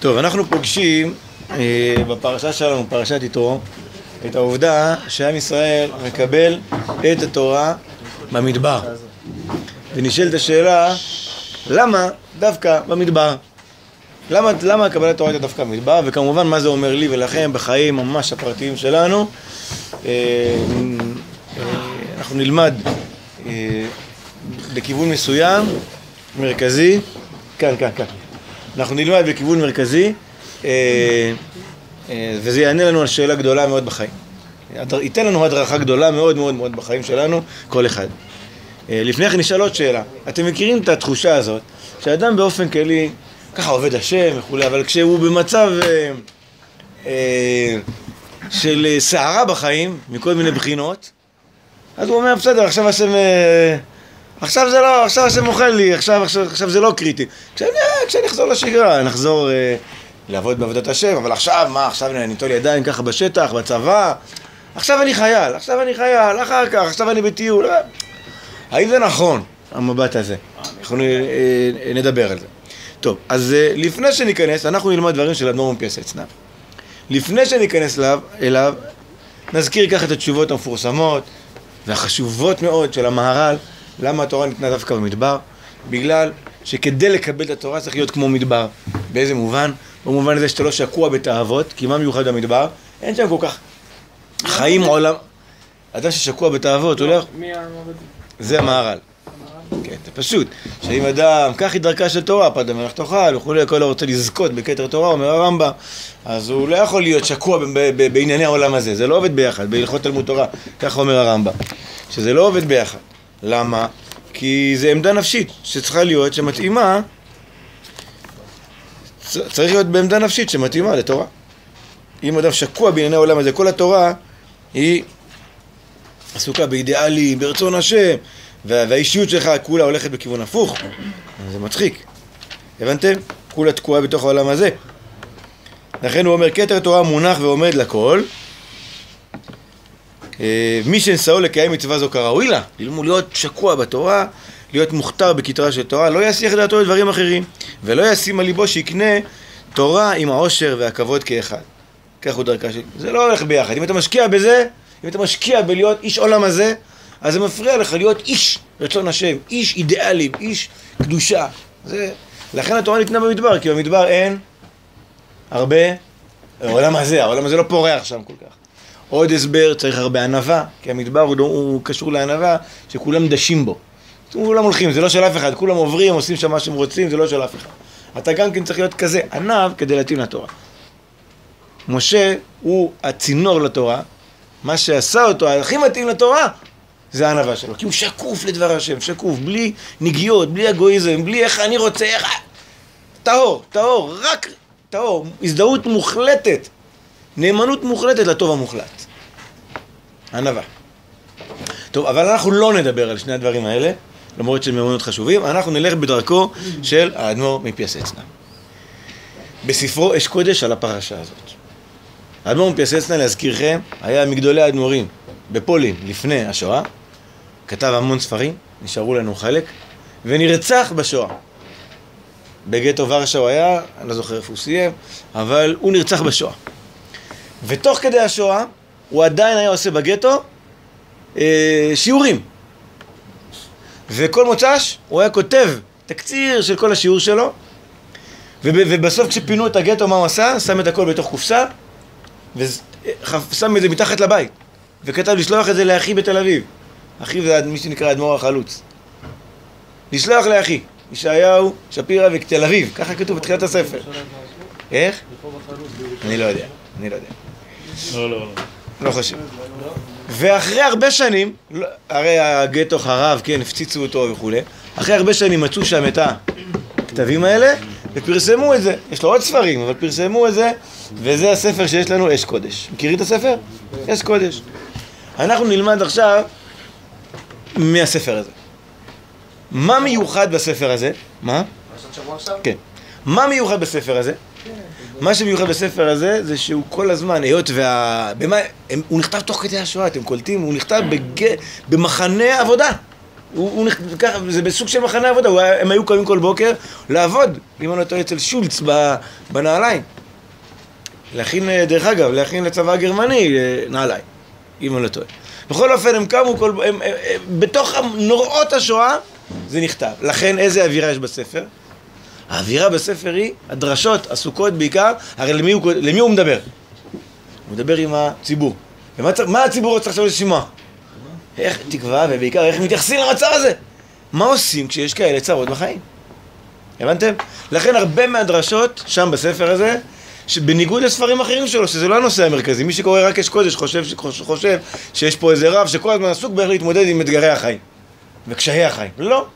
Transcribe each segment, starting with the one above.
טוב, אנחנו פוגשים אה, בפרשה שלנו, פרשת יתרו, את העובדה שעם ישראל מקבל את התורה במדבר. ונשאלת השאלה, למה דווקא במדבר? למה, למה קבלת התורה הייתה דווקא במדבר? וכמובן, מה זה אומר לי ולכם בחיים ממש הפרטיים שלנו? אה, אה, אנחנו נלמד בכיוון מסוים, מרכזי, כאן, כאן, כאן. אנחנו נלמד בכיוון מרכזי, וזה יענה לנו על שאלה גדולה מאוד בחיים. ייתן לנו הדרכה גדולה מאוד מאוד מאוד בחיים שלנו, כל אחד. לפני כן נשאל עוד שאלה. אתם מכירים את התחושה הזאת, שאדם באופן כללי, ככה עובד השם וכולי, אבל כשהוא במצב אה, אה, של סערה בחיים, מכל מיני בחינות, אז הוא אומר, בסדר, עכשיו השם... אה, עכשיו זה לא, עכשיו השם אוכל לי, עכשיו, עכשיו, עכשיו זה לא קריטי. כשאני, כשאני אחזור לשגרה, נחזור אה, לעבוד בעבודת השם, אבל עכשיו, מה, עכשיו אני ניטול ידיים ככה בשטח, בצבא, עכשיו אני חייל, עכשיו אני חייל, אחר כך, עכשיו אני בטיול. האם זה נכון, המבט הזה? אנחנו אה, נדבר על זה. טוב, אז אה, לפני שניכנס, אנחנו נלמד דברים של אדמו"ר מפיאסצנה. לפני שניכנס אליו, אליו, נזכיר ככה את התשובות המפורסמות והחשובות מאוד של המהר"ל, למה התורה ניתנה דווקא במדבר? בגלל שכדי לקבל את התורה צריך להיות כמו מדבר. באיזה מובן? במובן הזה שאתה לא שקוע בתאוות, כי מה מיוחד במדבר? אין שם כל כך חיים עולם... אדם ששקוע בתאוות. מי המעבדים? זה המהר"ל. כן, זה פשוט. שאם אדם, כך היא דרכה של תורה, פד המלך תאכל וכולי, כל הרוצה לזכות בכתר תורה, אומר הרמב"ם, אז הוא לא יכול להיות שקוע בענייני העולם הזה, זה לא עובד ביחד, בהלכות תלמוד תורה, ככה אומר הרמב"ם, שזה לא עובד ביחד. למה? כי זה עמדה נפשית שצריכה להיות, שמתאימה, צריך להיות בעמדה נפשית שמתאימה לתורה. אם אדם שקוע בענייני העולם הזה, כל התורה היא עסוקה באידיאלים, ברצון השם, והאישיות שלך כולה הולכת בכיוון הפוך, זה מצחיק. הבנתם? כולה תקועה בתוך העולם הזה. לכן הוא אומר, כתר תורה מונח ועומד לכל. אה, מי שנשאו לקיים מצווה זו כראוי לה, ללמוד להיות שקוע בתורה, להיות מוכתר בכתרה של תורה, לא יסיח דעתו לדברים אחרים, ולא ישים על ליבו שיקנה תורה עם העושר והכבוד כאחד. כך הוא דרכה של... זה לא הולך ביחד. אם אתה משקיע בזה, אם אתה משקיע בלהיות איש עולם הזה, אז זה מפריע לך להיות איש רצון השם, איש אידיאלי, איש קדושה. זה... לכן התורה ניתנה במדבר, כי במדבר אין הרבה, העולם הזה, העולם הזה לא פורח שם כל כך. עוד הסבר, צריך הרבה ענווה, כי המדבר הוא, הוא קשור לענווה שכולם דשים בו. כולם הולכים, זה לא של אף אחד, כולם עוברים, עושים שם מה שהם רוצים, זה לא של אף אחד. אתה גם כן צריך להיות כזה ענב כדי להתאים לתורה. משה הוא הצינור לתורה, מה שעשה אותו הכי מתאים לתורה זה הענווה שלו, כי הוא שקוף לדבר השם, שקוף, בלי נגיעות, בלי אגואיזם, בלי איך אני רוצה, איך... טהור, טהור, רק טהור, הזדהות מוחלטת, נאמנות מוחלטת לטוב המוחלט. ענווה. טוב, אבל אנחנו לא נדבר על שני הדברים האלה, למרות שהם מאוד חשובים, אנחנו נלך בדרכו של האדמו"ר מפיאסצנה. בספרו אש קודש על הפרשה הזאת. האדמו"ר מפיאסצנה, להזכירכם, היה מגדולי האדמו"רים בפולין לפני השואה, כתב המון ספרים, נשארו לנו חלק, ונרצח בשואה. בגטו ורשה הוא היה, אני לא זוכר איפה הוא סיים, אבל הוא נרצח בשואה. ותוך כדי השואה, הוא עדיין היה עושה בגטו אה, שיעורים. וכל מוצ"ש הוא היה כותב תקציר של כל השיעור שלו, ובסוף כשפינו את הגטו, מה הוא עשה? שם את הכל בתוך קופסה, ושם את זה מתחת לבית, וכתב לשלוח את זה לאחי בתל אביב. אחיו זה מי שנקרא אדמו"ר החלוץ. לשלוח לאחי, ישעיהו, שפירא ותל אביב, ככה כתוב בתחילת הספר. איך? אני לא יודע, אני לא יודע. לא, לא, לא. לא חושב. ואחרי הרבה שנים, לא, הרי הגטו חרב, כן, הפציצו אותו וכולי, אחרי הרבה שנים מצאו שם את הכתבים האלה ופרסמו את זה. יש לו עוד ספרים, אבל פרסמו את זה, וזה הספר שיש לנו, אש קודש. מכירים את הספר? אש קודש. אנחנו נלמד עכשיו מהספר הזה. מה מיוחד בספר הזה? מה? כן. מה מיוחד בספר הזה? מה שמיוחד בספר הזה זה שהוא כל הזמן, היות וה... במה... הוא נכתב תוך כדי השואה, אתם קולטים? הוא נכתב בג... במחנה עבודה. הוא, הוא, ככה, זה בסוג של מחנה עבודה, הוא, הם היו קמים כל בוקר לעבוד, אם אני לא טועה, אצל שולץ בנעליים. להכין, אה, דרך אגב, להכין לצבא הגרמני אה, נעליים, אם אני לא טועה. בכל אופן, הם קמו, כל, הם, הם, הם, בתוך נוראות השואה, זה נכתב. לכן, איזה אווירה יש בספר? האווירה בספר היא, הדרשות עסוקות בעיקר, הרי למי הוא, למי הוא מדבר? הוא מדבר עם הציבור. ומה הציבור רוצה עכשיו לשמוע? איך תקווה, ובעיקר איך מתייחסים למצב הזה? מה עושים כשיש כאלה צרות בחיים? הבנתם? לכן הרבה מהדרשות שם בספר הזה, שבניגוד לספרים אחרים שלו, שזה לא הנושא המרכזי, מי שקורא רק אש קודש חושב, חושב שיש פה איזה רב שכל הזמן עסוק באיך להתמודד עם אתגרי החיים וקשיי החיים. לא.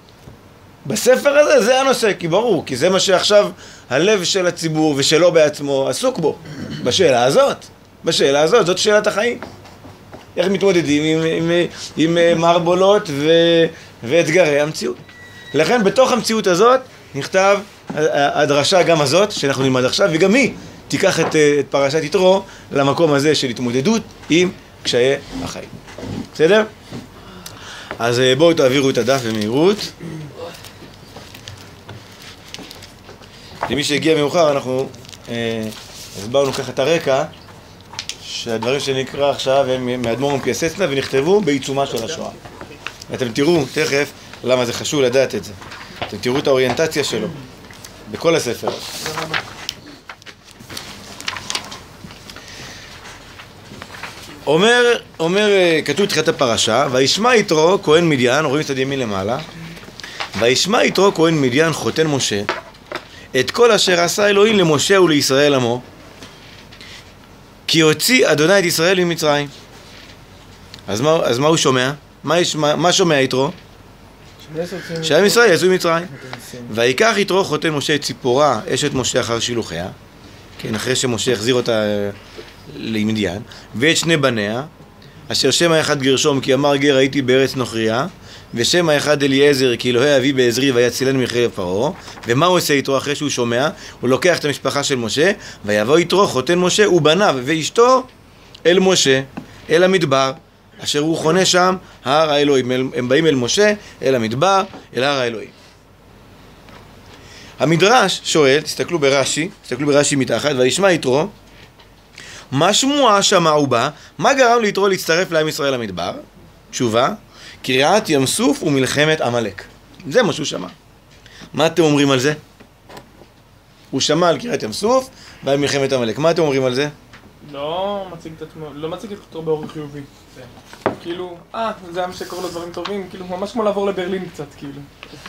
בספר הזה זה הנושא, כי ברור, כי זה מה שעכשיו הלב של הציבור ושלו בעצמו עסוק בו, בשאלה הזאת. בשאלה הזאת, זאת שאלת החיים. איך מתמודדים עם, עם, עם, עם אה, מערבולות ו, ואתגרי המציאות. לכן בתוך המציאות הזאת נכתב הדרשה גם הזאת, שאנחנו נלמד עכשיו, וגם היא תיקח את, אה, את פרשת יתרו למקום הזה של התמודדות עם קשיי החיים. בסדר? אז אה, בואו תעבירו את הדף במהירות. למי שהגיע מאוחר, אנחנו אה, הסברנו ככה את הרקע, שהדברים שנקרא עכשיו הם מאדמו"ר מפייסצנה ונכתבו בעיצומה של השואה. ואתם תראו תכף למה זה חשוב לדעת את זה. אתם תראו את האוריינטציה שלו בכל הספר. אומר, אומר, אה, כתוב בתחילת הפרשה, וישמע יתרו כהן מדיין, רואים את ימין למעלה, וישמע יתרו כהן מדיין חותן משה, את כל אשר עשה אלוהים למשה ולישראל עמו, כי הוציא אדוני את ישראל ממצרים. אז מה, אז מה הוא שומע? מה, יש, מה, מה שומע יתרו? שעם ישראל יצאו ממצרים. ויקח יתרו חותן משה את ציפורה, אשת משה אחר שילוחיה, כן, אחרי שמשה החזיר אותה אה, למדיין, ואת שני בניה, אשר שם האחד גרשום, כי אמר גר הייתי בארץ נוכריה, ושם האחד אליעזר, כי אלוהי אבי בעזרי ויצילני מחרב פרעה. ומה הוא עושה יתרו אחרי שהוא שומע? הוא לוקח את המשפחה של משה, ויבוא יתרו חותן משה ובניו ואשתו אל משה, אל המדבר, אשר הוא חונה שם הר האלוהים. הם באים אל משה, אל המדבר, אל הר האלוהים. המדרש שואל, תסתכלו ברש"י, תסתכלו ברש"י מתחת, וישמע יתרו, מה שמועה שמע ובא, מה גרם ליתרו להצטרף לעם ישראל למדבר? תשובה, קריעת ים סוף ומלחמת עמלק. זה מה שהוא שמע. מה אתם אומרים על זה? הוא שמע על קריעת ים סוף ועל מלחמת עמלק. מה אתם אומרים על זה? לא מציג את עצמו, לא מציג את עצמו באור חיובי. כאילו, אה, זה עם שקורא לו דברים טובים, כאילו, ממש כמו לעבור לברלין קצת, כאילו.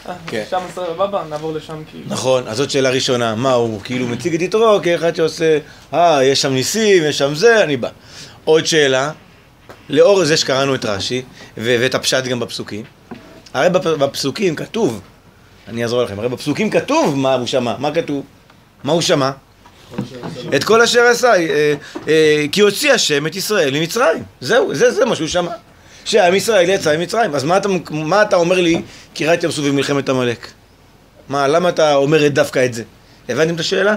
אה, כן. שם סבבה, נעבור לשם, כאילו. נכון, אז זאת שאלה ראשונה. מה, הוא כאילו מציג את יתרו כאחד שעושה, אה, יש שם ניסים, יש שם זה, אני בא. עוד שאלה, לאור זה שקראנו את רש"י, ואת הפשט גם בפסוקים, הרי בפסוקים כתוב, אני אעזור לכם, הרי בפסוקים כתוב מה הוא שמע, מה כתוב? מה הוא שמע? את כל אשר עשה, אה, אה, כי הוציא השם את ישראל ממצרים. זהו, זה, זה מה שהוא שמע. שעם ישראל יצא ממצרים. אז מה אתה, מה אתה אומר לי, קירת ים סוף ומלחמת עמלק? מה, למה אתה אומר דווקא את זה? הבנתם את השאלה?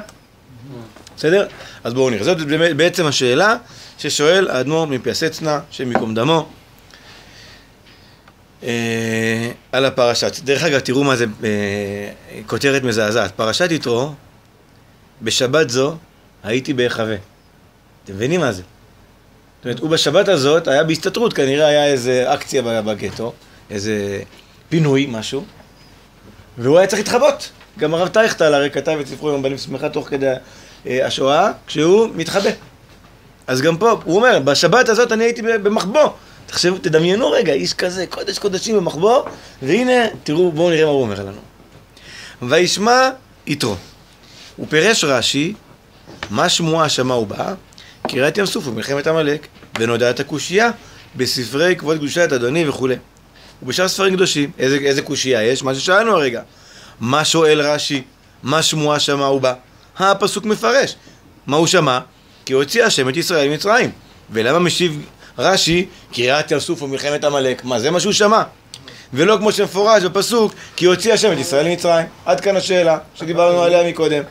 בסדר? אז בואו נראה. זאת בעצם השאלה ששואל האדמו"ר מפיאסצנה, שם ייקום דמו, אה, על הפרשה. דרך אגב, תראו מה זה אה, כותרת מזעזעת. פרשת יתרו, בשבת זו הייתי בהיחווה. אתם מבינים מה זה? זאת אומרת, הוא בשבת הזאת היה בהסתתרות, כנראה היה איזה אקציה בגטו, איזה פינוי, משהו, והוא היה צריך להתחבות. גם הרב טייכטל הרי כתב את ספרו עם הבנים שמחה תוך כדי אה, השואה, כשהוא מתחבא. אז גם פה, הוא אומר, בשבת הזאת אני הייתי במחבוא. תחשבו, תדמיינו רגע, איש כזה, קודש קודשים במחבוא, והנה, תראו, בואו נראה מה הוא אומר לנו. וישמע יתרו. הוא פירש רש"י, מה שמועה שמע ובא, קריאת ים סוף ומלחמת עמלק, ונודע את הקושייה בספרי כבוד קדושת אדוני וכולי. ובשאר ספרים קדושים, איזה, איזה קושייה יש? מה ששאלנו הרגע. מה שואל רש"י? מה שמועה שמע ובא? הפסוק מפרש. מה הוא שמע? כי הוציא השם את ישראל ממצרים. ולמה משיב רש"י, קריאת ים סוף ומלחמת עמלק? מה, זה מה שהוא שמע? ולא כמו שמפורש בפסוק, כי הוציא השם את ישראל ממצרים. עד כאן השאלה שדיברנו עליה מקודם.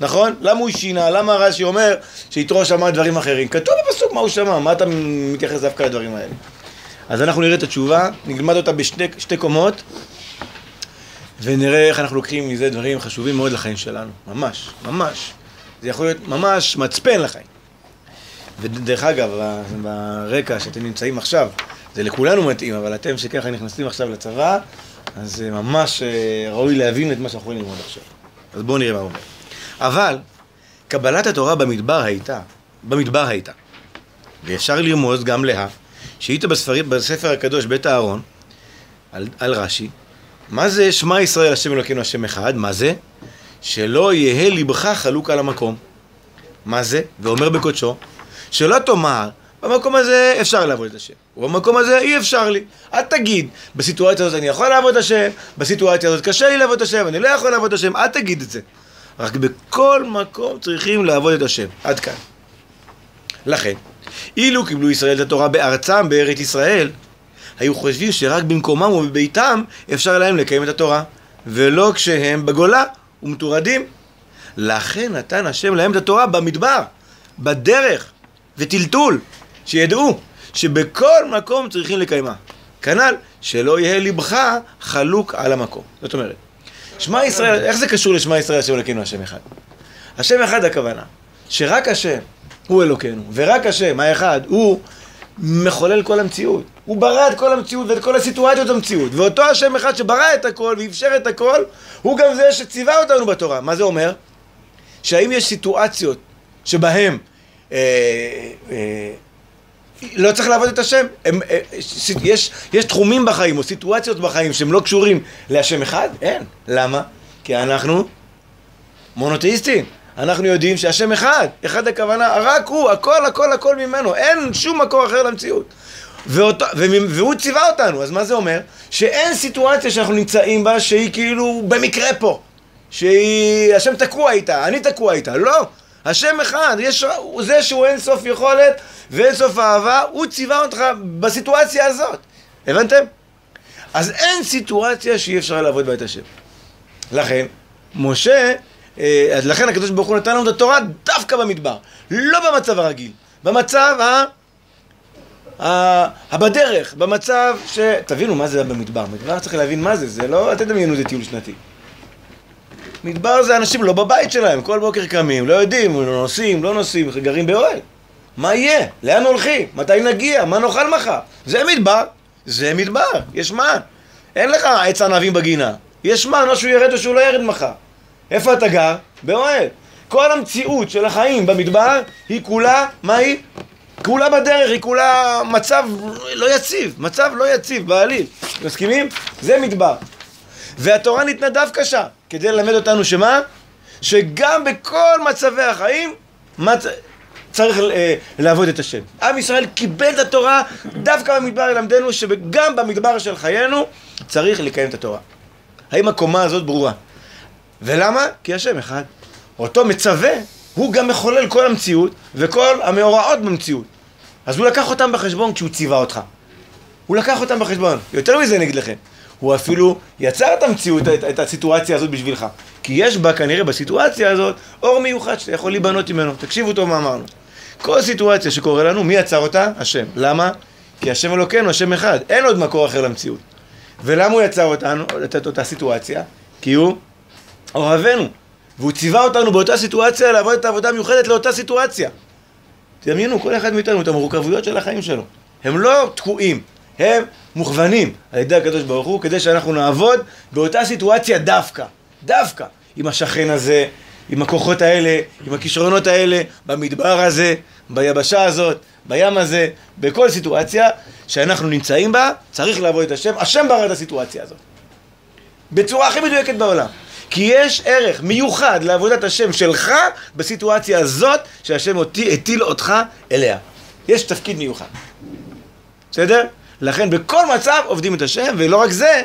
נכון? למה הוא שינה? למה רש"י אומר שיתרו שמע דברים אחרים? כתוב בפסוק מה הוא שמע, מה אתה מתייחס דווקא לדברים האלה? אז אנחנו נראה את התשובה, נלמד אותה בשתי קומות, ונראה איך אנחנו לוקחים מזה דברים חשובים מאוד לחיים שלנו. ממש, ממש. זה יכול להיות ממש מצפן לחיים. ודרך אגב, ברקע שאתם נמצאים עכשיו, זה לכולנו מתאים, אבל אתם שככה נכנסים עכשיו לצבא, אז זה ממש אה, ראוי להבין את מה שאנחנו יכולים ללמוד עכשיו. אז בואו נראה מה הוא אומר. אבל, קבלת התורה במדבר הייתה, במדבר הייתה. ואפשר לרמוז גם לה, שהיית בספרים, בספר הקדוש בית אהרון, על, על רש"י, מה זה שמע ישראל השם אלוקינו השם אחד? מה זה? שלא יהא ליבך חלוק על המקום. מה זה? ואומר בקודשו, שלא תאמר, במקום הזה אפשר לעבוד את השם, ובמקום הזה אי אפשר לי. אל תגיד, בסיטואציה הזאת אני יכול לעבוד את השם, בסיטואציה הזאת קשה לי לעבוד את השם, אני לא יכול לעבוד את השם, אל תגיד את זה. רק בכל מקום צריכים לעבוד את השם. עד כאן. לכן, אילו קיבלו ישראל את התורה בארצם, בארץ ישראל, היו חושבים שרק במקומם ובביתם אפשר להם לקיים את התורה, ולא כשהם בגולה ומטורדים. לכן נתן השם להם את התורה במדבר, בדרך וטלטול, שידעו שבכל מקום צריכים לקיימה. כנ"ל, שלא יהיה לבך חלוק על המקום. זאת אומרת, שמע ישראל, איך זה קשור לשמע ישראל השם אלוקינו השם אחד? השם אחד הכוונה, שרק השם הוא אלוקינו, ורק השם האחד הוא מחולל כל המציאות. הוא ברא את כל המציאות ואת כל הסיטואציות במציאות. ואותו השם אחד שברא את הכל ואפשר את הכל, הוא גם זה שציווה אותנו בתורה. מה זה אומר? שהאם יש סיטואציות אה, לא צריך לעבוד את השם. הם, אה, יש, יש תחומים בחיים או סיטואציות בחיים שהם לא קשורים להשם אחד? אין. למה? כי אנחנו מונותאיסטים. אנחנו יודעים שהשם אחד, אחד הכוונה, רק הוא, הכל, הכל, הכל ממנו, אין שום מקור אחר למציאות. ואותו, והוא ציווה אותנו, אז מה זה אומר? שאין סיטואציה שאנחנו נמצאים בה שהיא כאילו במקרה פה. שהיא, השם תקוע איתה, אני תקוע איתה, לא. השם אחד, יש, זה שהוא אין סוף יכולת ואין סוף אהבה, הוא ציווה אותך בסיטואציה הזאת. הבנתם? אז אין סיטואציה שאי אפשר לעבוד בה את השם. לכן, משה אה, אז לכן הקדוש ברוך הוא נתן לנו את התורה דווקא במדבר, לא במצב הרגיל, במצב ה... ה... בדרך, במצב ש... תבינו מה זה במדבר, מדבר צריך להבין מה זה, זה לא, אל תדמיינו זה טיול שנתי. מדבר זה אנשים לא בבית שלהם, כל בוקר קמים, לא יודעים, לא נוסעים, לא נוסעים, גרים באוהל. מה יהיה? לאן הולכים? מתי נגיע? מה נאכל מחר? זה מדבר, זה מדבר, יש מן. אין לך עץ ענבים בגינה. יש מן, או שהוא ירד או שהוא לא ירד מחר. איפה אתה גר? באוהל. כל המציאות של החיים במדבר היא כולה, מה היא? כולה בדרך, היא כולה מצב לא יציב, מצב לא יציב בעליל. מסכימים? זה מדבר. והתורה ניתנה דווקא שם, כדי ללמד אותנו שמה? שגם בכל מצבי החיים, מצ... צריך אה, לעבוד את השם. עם ישראל קיבל את התורה דווקא במדבר ללמדנו שגם במדבר של חיינו צריך לקיים את התורה. האם הקומה הזאת ברורה? ולמה? כי השם אחד. אותו מצווה, הוא גם מחולל כל המציאות וכל המאורעות במציאות. אז הוא לקח אותם בחשבון כשהוא ציווה אותך. הוא לקח אותם בחשבון. יותר מזה אגיד לכם, הוא אפילו יצר את המציאות, את, את הסיטואציה הזאת בשבילך. כי יש בה כנראה בסיטואציה הזאת אור מיוחד שאתה יכול להיבנות ממנו. תקשיבו טוב מה אמרנו. כל סיטואציה שקורה לנו, מי יצר אותה? השם. למה? כי השם אלוקינו, השם אחד. אין עוד מקור אחר למציאות. ולמה הוא יצר אותנו, את אותה סיטואציה? כי הוא אוהבינו. והוא ציווה אותנו באותה סיטואציה לעבוד את העבודה המיוחדת לאותה סיטואציה. תדמיינו, כל אחד מאיתנו את המורכבויות של החיים שלו. הם לא תקועים, הם מוכוונים על ידי הקדוש ברוך הוא כדי שאנחנו נעבוד באותה סיטואציה דווקא. דווקא. עם השכן הזה, עם הכוחות האלה, עם הכישרונות האלה, במדבר הזה, ביבשה הזאת, בים הזה, בכל סיטואציה שאנחנו נמצאים בה, צריך לעבוד את השם. השם ברא את הסיטואציה הזאת. בצורה הכי מדויקת בעולם. כי יש ערך מיוחד לעבודת השם שלך בסיטואציה הזאת שהשם אותי, הטיל אותך אליה. יש תפקיד מיוחד. בסדר? לכן בכל מצב עובדים את השם, ולא רק זה,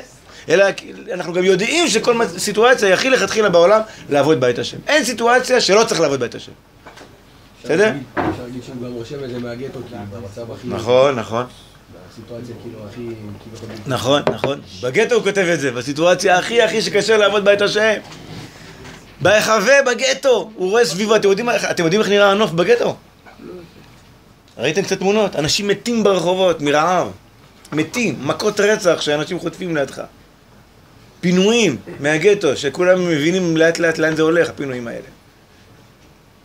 אלא אנחנו גם יודעים שכל סיטואציה היא הכי לכתחילה בעולם לעבוד בית השם. אין סיטואציה שלא צריך לעבוד בית השם. בסדר? אפשר להגיד שם גם רושם את זה מהגטו, כאילו, במצב הכי... נכון, נכון. בסיטואציה כאילו הכי... נכון, נכון. בגטו הוא כותב את זה, בסיטואציה הכי הכי שקשה לעבוד בית השם. בהיחווה בגטו, הוא רואה סביבו, אתם יודעים, אתם יודעים איך נראה הנוף בגטו? ראיתם קצת תמונות? אנשים מתים ברחובות מרעב. מתים, מכות רצח שאנשים חוטפים לידך. פינויים מהגטו, שכולם מבינים לאט לאט לאן זה הולך, הפינויים האלה.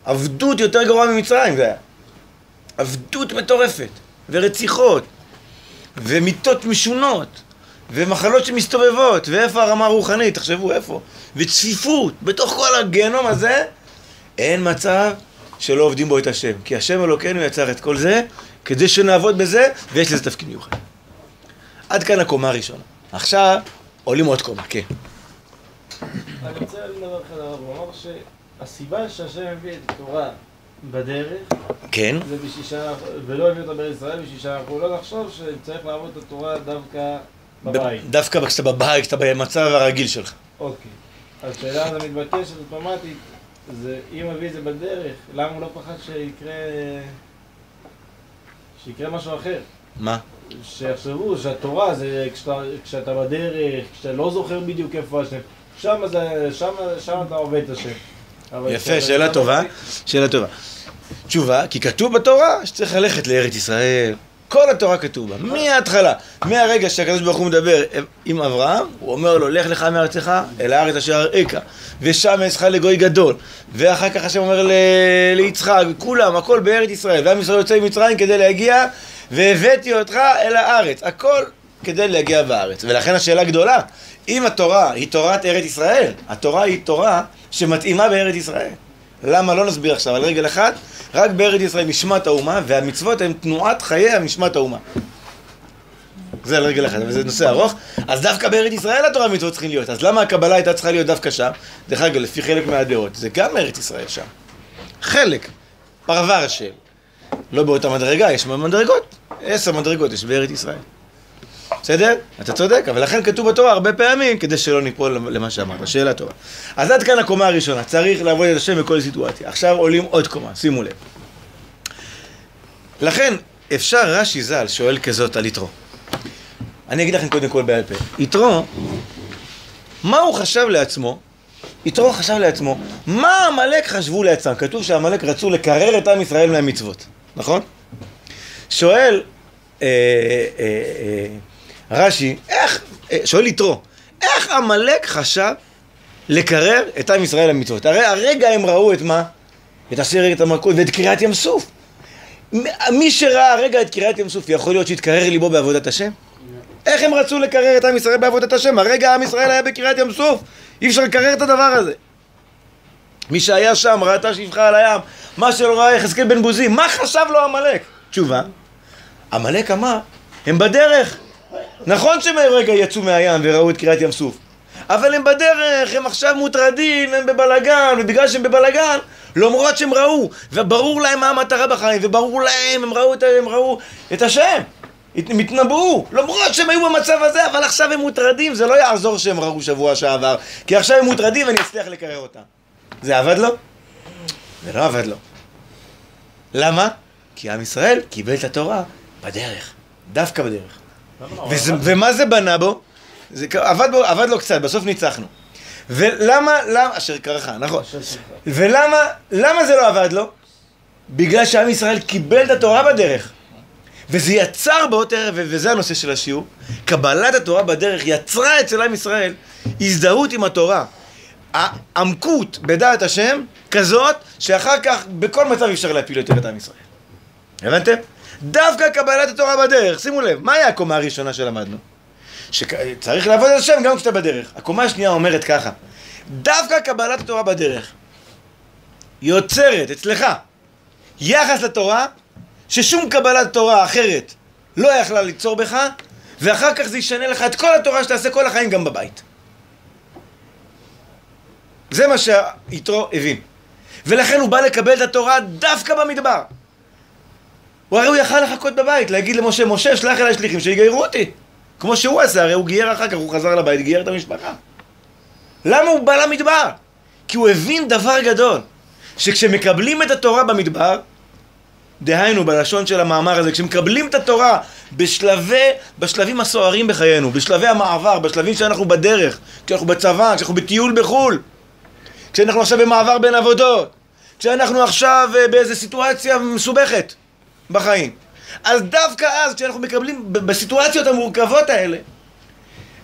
עבדות יותר גרועה ממצרים זה היה. עבדות מטורפת, ורציחות, ומיטות משונות, ומחלות שמסתובבות, ואיפה הרמה הרוחנית, תחשבו איפה, וצפיפות, בתוך כל הגיהנום הזה, אין מצב שלא עובדים בו את השם. כי השם אלוקינו יצר את כל זה, כדי שנעבוד בזה, ויש לזה תפקיד מיוחד. עד כאן הקומה הראשונה. עכשיו עולים עוד קומה, כן. אני רוצה לדבר לך על הרב, הוא אמר שהסיבה שהשם הביא את התורה בדרך, כן. זה בשביל שאנחנו, ולא הביא אותה בארץ ישראל, בשביל שאנחנו לא נחשוב שצריך לעבוד את התורה דווקא בבית. דווקא כשאתה בבית, כשאתה במצב הרגיל שלך. אוקיי. השאלה הזו מתבקשת אוטומטית, זה אם מביא את זה בדרך, למה הוא לא פחד שיקרה... שיקרה משהו אחר? מה? שיחשבו שהתורה זה כשאתה, כשאתה בדרך, כשאתה לא זוכר בדיוק איפה השם, שם, זה, שם, שם אתה עובד את השם. יפה, שאלה טובה. שאלה טובה. תשובה, כי כתוב בתורה שצריך ללכת לארץ ישראל. כל התורה כתוב בה, מההתחלה, מהרגע שהקדוש ברוך הוא מדבר עם אברהם, הוא אומר לו, לך לך מארצך אל הארץ אשר אראך, ושם אעשך לגוי גדול. ואחר כך השם אומר ל- ליצחק, כולם, הכל בארץ ישראל, ועם ישראל יוצא ממצרים כדי להגיע, והבאתי אותך אל הארץ. הכל כדי להגיע בארץ. ולכן השאלה גדולה, אם התורה היא תורת ארץ ישראל, התורה היא תורה שמתאימה בארץ ישראל. למה? לא נסביר עכשיו, על רגל אחת, רק בארץ ישראל נשמת האומה, והמצוות הן תנועת חיי נשמת האומה. זה על רגל אחת, אבל זה נושא ארוך. אז דווקא בארץ ישראל התורה והמצוות צריכים להיות. אז למה הקבלה הייתה צריכה להיות דווקא שם? דרך אגב, לפי חלק מהדעות, זה גם ארץ ישראל שם. חלק. פרבר של. לא באותה מדרגה, יש מדרגות. עשר מדרגות יש בארץ ישראל. בסדר? אתה צודק, אבל לכן כתוב בתורה הרבה פעמים, כדי שלא ניפול למה שאמרת. שאלה טובה. אז עד כאן הקומה הראשונה, צריך לעבוד את השם בכל סיטואציה. עכשיו עולים עוד קומה, שימו לב. לכן, אפשר, רש"י ז"ל שואל כזאת על יתרו. אני אגיד לכם קודם כל בעל פה. יתרו, מה הוא חשב לעצמו? יתרו חשב לעצמו, מה עמלק חשבו לעצמם? כתוב שעמלק רצו לקרר את עם ישראל מהמצוות, נכון? שואל רש"י, איך, אה, שואל יתרו, איך עמלק חשב לקרר את עם ישראל למצוות? הרי הרגע הם ראו את מה? את עשרת המלכות ואת קריעת ים סוף. מי שראה הרגע את קריעת ים סוף, יכול להיות שהתקרר ליבו בעבודת השם? איך הם רצו לקרר את עם ישראל בעבודת השם? הרגע עם ישראל היה בקריעת ים סוף, אי אפשר לקרר את הדבר הזה. מי שהיה שם ראתה שפחה על הים, מה שלא ראה יחזקאל בן בוזי, מה חשב לו עמלק? תשובה, עמלק אמר, הם בדרך. נכון שהם רגע יצאו מהים וראו את קריעת ים סוף, אבל הם בדרך, הם עכשיו מוטרדים, הם בבלגן, ובגלל שהם בבלגן, למרות שהם ראו, וברור להם מה המטרה בחיים, וברור להם, הם ראו את, הם ראו את השם, הם התנבאו, למרות שהם היו במצב הזה, אבל עכשיו הם מוטרדים, זה לא יעזור שהם ראו שבוע שעבר, כי עכשיו הם מוטרדים ואני אצליח לקרר אותם. זה עבד לו? זה לא עבד לו. למה? כי עם ישראל קיבל את התורה בדרך, דווקא בדרך. וזה, ומה זה בנה בו? זה עבד, בו, עבד לו קצת, בסוף ניצחנו. ולמה, למה, אשר קראך, נכון. ולמה, למה זה לא עבד לו? בגלל שעם ישראל קיבל את התורה בדרך. וזה יצר באותו ערב, ו- וזה הנושא של השיעור, קבלת התורה בדרך יצרה אצל עם ישראל הזדהות עם התורה. העמקות בדעת השם כזאת, שאחר כך בכל מצב אפשר להפיל יותר את עם ישראל. הבנתם? דווקא קבלת התורה בדרך, שימו לב, מהי הקומה הראשונה שלמדנו? שצריך לעבוד על השם גם כשאתה בדרך. הקומה השנייה אומרת ככה, דווקא קבלת התורה בדרך יוצרת אצלך יחס לתורה ששום קבלת תורה אחרת לא יכלה ליצור בך ואחר כך זה ישנה לך את כל התורה שתעשה כל החיים גם בבית. זה מה שיתרו הבין. ולכן הוא בא לקבל את התורה דווקא במדבר. הוא הרי הוא יכל לחכות בבית, להגיד למשה, משה, שלח אליי שליחים שיגיירו אותי. כמו שהוא עשה, הרי הוא גייר אחר כך, הוא חזר לבית, גייר את המשפחה. למה הוא בא למדבר? כי הוא הבין דבר גדול, שכשמקבלים את התורה במדבר, דהיינו, בלשון של המאמר הזה, כשמקבלים את התורה בשלבי, בשלבים הסוערים בחיינו, בשלבי המעבר, בשלבים שאנחנו בדרך, כשאנחנו בצבא, כשאנחנו בטיול בחו"ל, כשאנחנו עכשיו במעבר בין עבודות, כשאנחנו עכשיו אה, באיזו סיטואציה מסובכת בחיים. אז דווקא אז, כשאנחנו מקבלים בסיטואציות המורכבות האלה,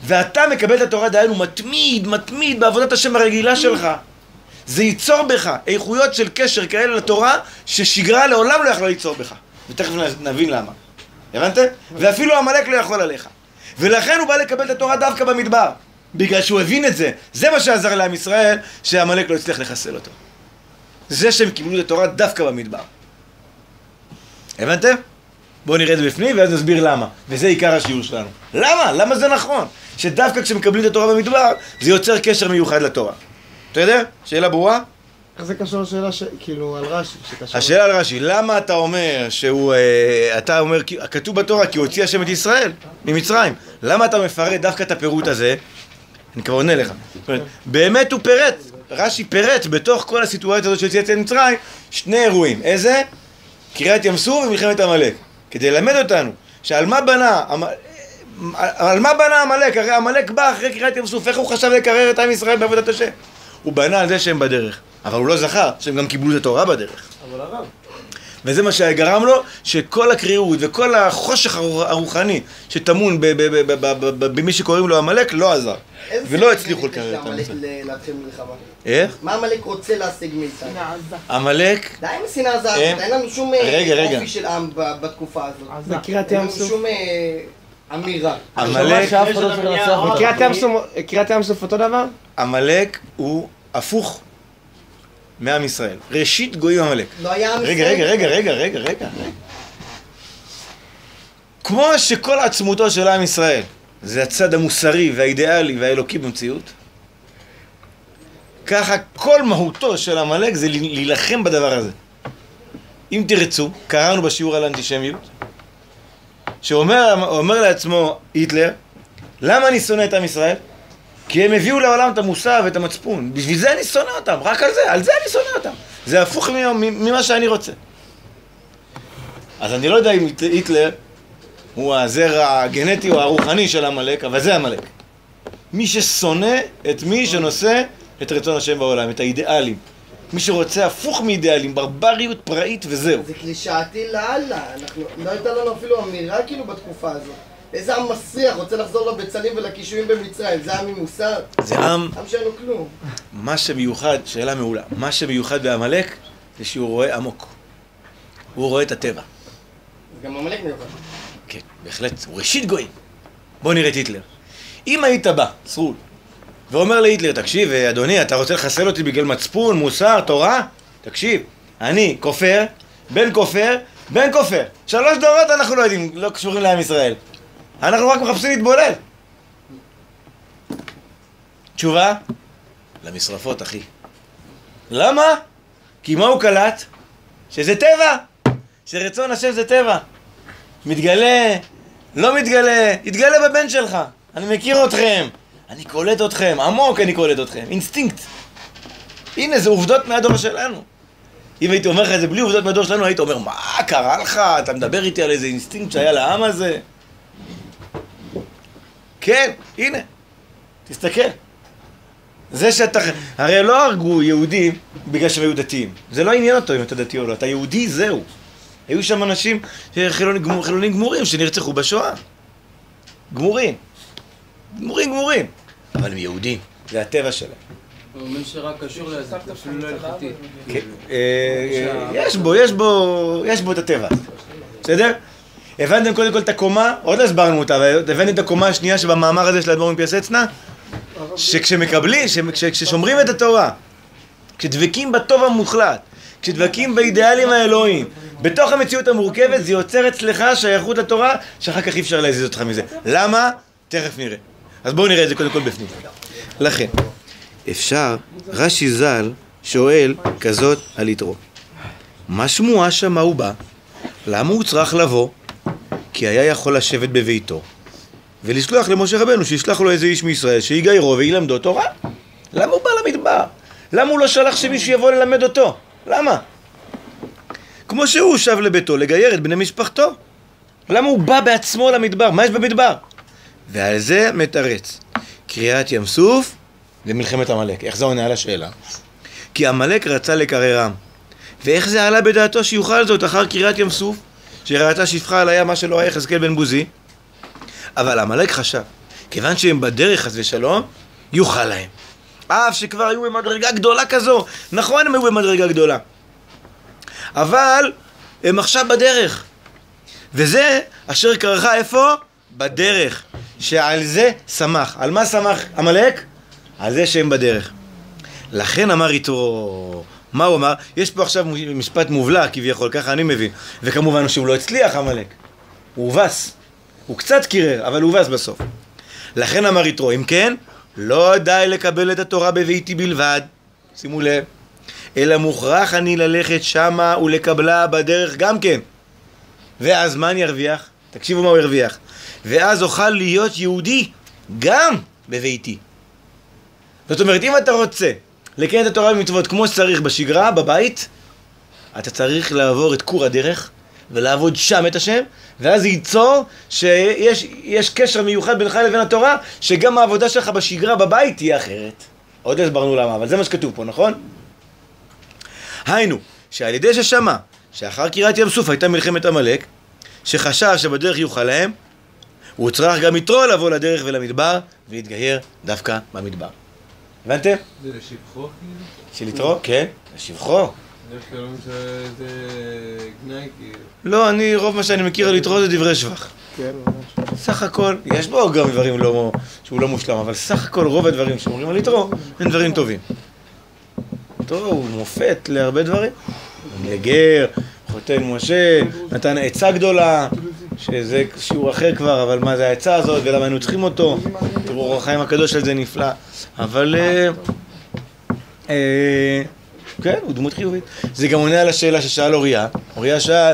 ואתה מקבל את התורה, דהיינו מתמיד, מתמיד בעבודת השם הרגילה שלך, זה ייצור בך איכויות של קשר כאלה לתורה, ששגרה לעולם לא יכלה ליצור בך. ותכף נבין למה. הבנתם? ואפילו עמלק לא יכול עליך. ולכן הוא בא לקבל את התורה דווקא במדבר. בגלל שהוא הבין את זה. זה מה שעזר לעם ישראל, שעמלק לא הצליח לחסל אותו. זה שהם קיבלו את התורה דווקא במדבר. הבנתם? בואו נראה את זה בפנים ואז נסביר למה. וזה עיקר השיעור שלנו. למה? למה זה נכון? שדווקא כשמקבלים את התורה במדבר, זה יוצר קשר מיוחד לתורה. יודע? שאלה ברורה? איך זה קשור לשאלה ש... כאילו, על רש"י. השאלה על רש"י, למה אתה אומר שהוא, אה, אתה אומר, כתוב בתורה כי הוציא השם את ישראל ממצרים, למה אתה מפרט דווקא את הפירוט הזה? אני כבר עונה לך. זאת אומרת, באמת הוא פירט, רש"י פירט בתוך כל הסיטואציה הזאת שהוציא את מצרים, שני אירועים, איזה? קריעת ים סוף ומלחמת עמלק, כדי ללמד אותנו שעל מה בנה, על מה בנה עמלק? הרי עמלק בא אחרי קריעת ים סוף, איך הוא חשב לקרר את עם ישראל בעבודת השם? הוא בנה על זה שהם בדרך, אבל הוא לא זכר שהם גם קיבלו את התורה בדרך. אבל הרב, וזה מה שגרם לו, שכל הקריאות וכל החושך הרוח- הרוחני שטמון ב- ב- ב- ב- ב- ב- במי שקוראים לו עמלק לא עזר. ולא הצליחו לקרר את מלחמה? איך? מה עמלק רוצה להשיג מאיתנו? עמלק, די עם השנאה הזאת, הם- אין לנו שום אה. אופי של עם ב- בתקופה הזאת. בקריאת אין ים לנו סוף. שום אה, אמירה. עמלק, לא. בקריאת ים סוף- קריאת ים סוף אותו דבר? עמלק הוא הפוך מעם ישראל. ראשית גויים עמלק. לא היה עם רגע, ישראל. רגע, רגע, רגע, רגע, רגע, רגע. כמו שכל עצמותו של עם ישראל זה הצד המוסרי והאידיאלי והאלוקי במציאות, ככה כל מהותו של עמלק זה להילחם בדבר הזה. אם תרצו, קראנו בשיעור על אנטישמיות, שאומר אומר לעצמו היטלר, למה אני שונא את עם ישראל? כי הם הביאו לעולם את המוסר ואת המצפון. בשביל זה אני שונא אותם, רק על זה, על זה אני שונא אותם. זה הפוך ממה שאני רוצה. אז אני לא יודע אם היט- היטלר הוא הזרע הגנטי או הרוחני של עמלק, אבל זה עמלק. מי ששונא את מי שנושא את רצון השם בעולם, את האידיאלים. מי שרוצה הפוך מאידיאלים, ברבריות פראית וזהו. זה קלישאתי לאללה, אנחנו, לא הייתה לנו אפילו אמירה כאילו בתקופה הזאת. איזה עם מסריח רוצה לחזור לבצלים ולקישואים במצרים, זה עם עם מוסר? זה עם, עם שאין לו כלום. מה שמיוחד, שאלה מעולה, מה שמיוחד בעמלק זה שהוא רואה עמוק. הוא רואה את הטבע. גם עמלק מיוחד. כן, בהחלט, הוא ראשית גויים. בוא נראה את היטלר. אם היית בא, סרול, ואומר להיטלר, תקשיב, אדוני, אתה רוצה לחסל אותי בגלל מצפון, מוסר, תורה? תקשיב, אני כופר, בן כופר, בן כופר. שלוש דורות אנחנו לא יודעים, לא קשורים לעם ישראל. אנחנו רק מחפשים להתבולל. תשובה? למשרפות, אחי. למה? כי מה הוא קלט? שזה טבע. שרצון השם זה טבע. מתגלה, לא מתגלה, יתגלה בבן שלך. אני מכיר אתכם, אני קולט אתכם, עמוק אני קולט אתכם, אינסטינקט. הנה, זה עובדות מהדור שלנו. אם הייתי אומר לך את זה בלי עובדות מהדור שלנו, היית אומר, מה קרה לך? אתה מדבר איתי על איזה אינסטינקט שהיה לעם הזה? כן, הנה, תסתכל. זה שאתה... הרי לא הרגו יהודים בגלל שהם היו דתיים. זה לא עניין אותו אם אתה דתי או לא. אתה יהודי, זהו. היו שם אנשים חילונים גמור, חילונים גמורים שנרצחו בשואה. גמורים. גמורים גמורים. אבל הם יהודים, זה הטבע שלהם. הוא אומר שרק קשור לזה, זה אפילו לא הלכתי. יש בו, יש בו, יש בו את הטבע. בסדר? הבנתם קודם כל את הקומה, עוד לא הסברנו אותה, אבל הבנתם את הקומה השנייה שבמאמר הזה של האדמו"ר מפייסצנה? שכשמקבלים, שכש- כששומרים את התורה, כשדבקים בטוב המוחלט, כשדבקים באידיאלים האלוהיים, בתוך המציאות המורכבת זה יוצר אצלך שייכות לתורה, שאחר כך אי אפשר להזיז אותך מזה. למה? תכף נראה. אז בואו נראה את זה קודם כל בפנים. לכן, אפשר, רש"י ז"ל שואל כזאת על יתרו. מה שמועה שמה הוא בא? למה הוא צריך לבוא? כי היה יכול לשבת בביתו ולשלוח למשה רבנו שישלח לו איזה איש מישראל שיגיירו וילמדו תורה. למה הוא בא למדבר? למה הוא לא שלח שמישהו יבוא ללמד אותו? למה? כמו שהוא שב לביתו לגייר את בני משפחתו. למה הוא בא בעצמו למדבר? מה יש במדבר? ועל זה מתרץ. קריעת ים סוף ומלחמת עמלק. איך זה עונה על השאלה? כי עמלק רצה לקררם. ואיך זה עלה בדעתו שיוכל זאת אחר קריעת ים סוף? שראתה שפחה על הים, מה שלא היה יחזקאל בן בוזי. אבל עמלק חשב, כיוון שהם בדרך חס ושלום, יוכל להם. אף שכבר היו במדרגה גדולה כזו. נכון, הם היו במדרגה גדולה. אבל הם עכשיו בדרך. וזה אשר קרחה איפה? בדרך. שעל זה שמח. על מה שמח עמלק? על זה שהם בדרך. לכן אמר איתו, מה הוא אמר? יש פה עכשיו משפט מובלע כביכול, ככה אני מבין. וכמובן שהוא לא הצליח עמלק. הוא הובס. הוא קצת קירר, אבל הוא הובס בסוף. לכן אמר יתרו, אם כן, לא די לקבל את התורה בביתי בלבד, שימו לב, אלא מוכרח אני ללכת שמה ולקבלה בדרך גם כן. ואז מה אני ארוויח? תקשיבו מה הוא הרוויח. ואז אוכל להיות יהודי גם בביתי. זאת אומרת, אם אתה רוצה לקיים את התורה במצוות כמו שצריך בשגרה, בבית, אתה צריך לעבור את כור הדרך ולעבוד שם את השם, ואז ייצור שיש יש קשר מיוחד בינך לבין התורה, שגם העבודה שלך בשגרה בבית תהיה אחרת. עוד הסברנו למה, אבל זה מה שכתוב פה, נכון? היינו, שעל ידי ששמע שאחר קריאת ים סוף הייתה מלחמת עמלק, שחשב שבדרך יוכל להם, הוא צריך גם יתרו לבוא לדרך ולמדבר, ולהתגייר דווקא במדבר. הבנתם? זה לשבחו כאילו? של יתרו? כן, לשבחו. כאילו. לא, אני, רוב מה שאני מכיר על יתרו זה דברי שבח. כן, סך הכל, יש בו גם דברים לא, שהוא לא מושלם, אבל סך הכל רוב הדברים שאומרים על יתרו הם דברים טובים. יתרו הוא מופת להרבה דברים. לגר, חותן משה, נתן עצה גדולה, שזה שיעור אחר כבר, אבל מה זה העצה הזאת ולמה היינו צריכים אותו. תראו, אור החיים הקדוש על זה נפלא. אבל... אה, אה, כן, הוא דמות חיובית. זה גם עונה על השאלה ששאל אוריה. אוריה שאל,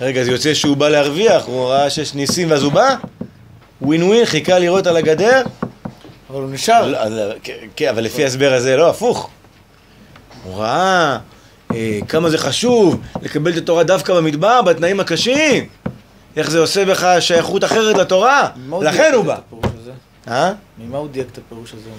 רגע, זה יוצא שהוא בא להרוויח, הוא ראה שיש ניסים ואז הוא בא? ווין ווין, חיכה לראות על הגדר? אבל הוא נשאר. לא, אז, כן, כן, אבל לפי ההסבר הזה, לא, הפוך. הוא ראה אה, כמה זה חשוב לקבל את התורה דווקא במדבר, בתנאים הקשים. איך זה עושה בך שייכות אחרת לתורה. לכן הוא בא. אה? ממה הוא דייק את הפירוש הזה?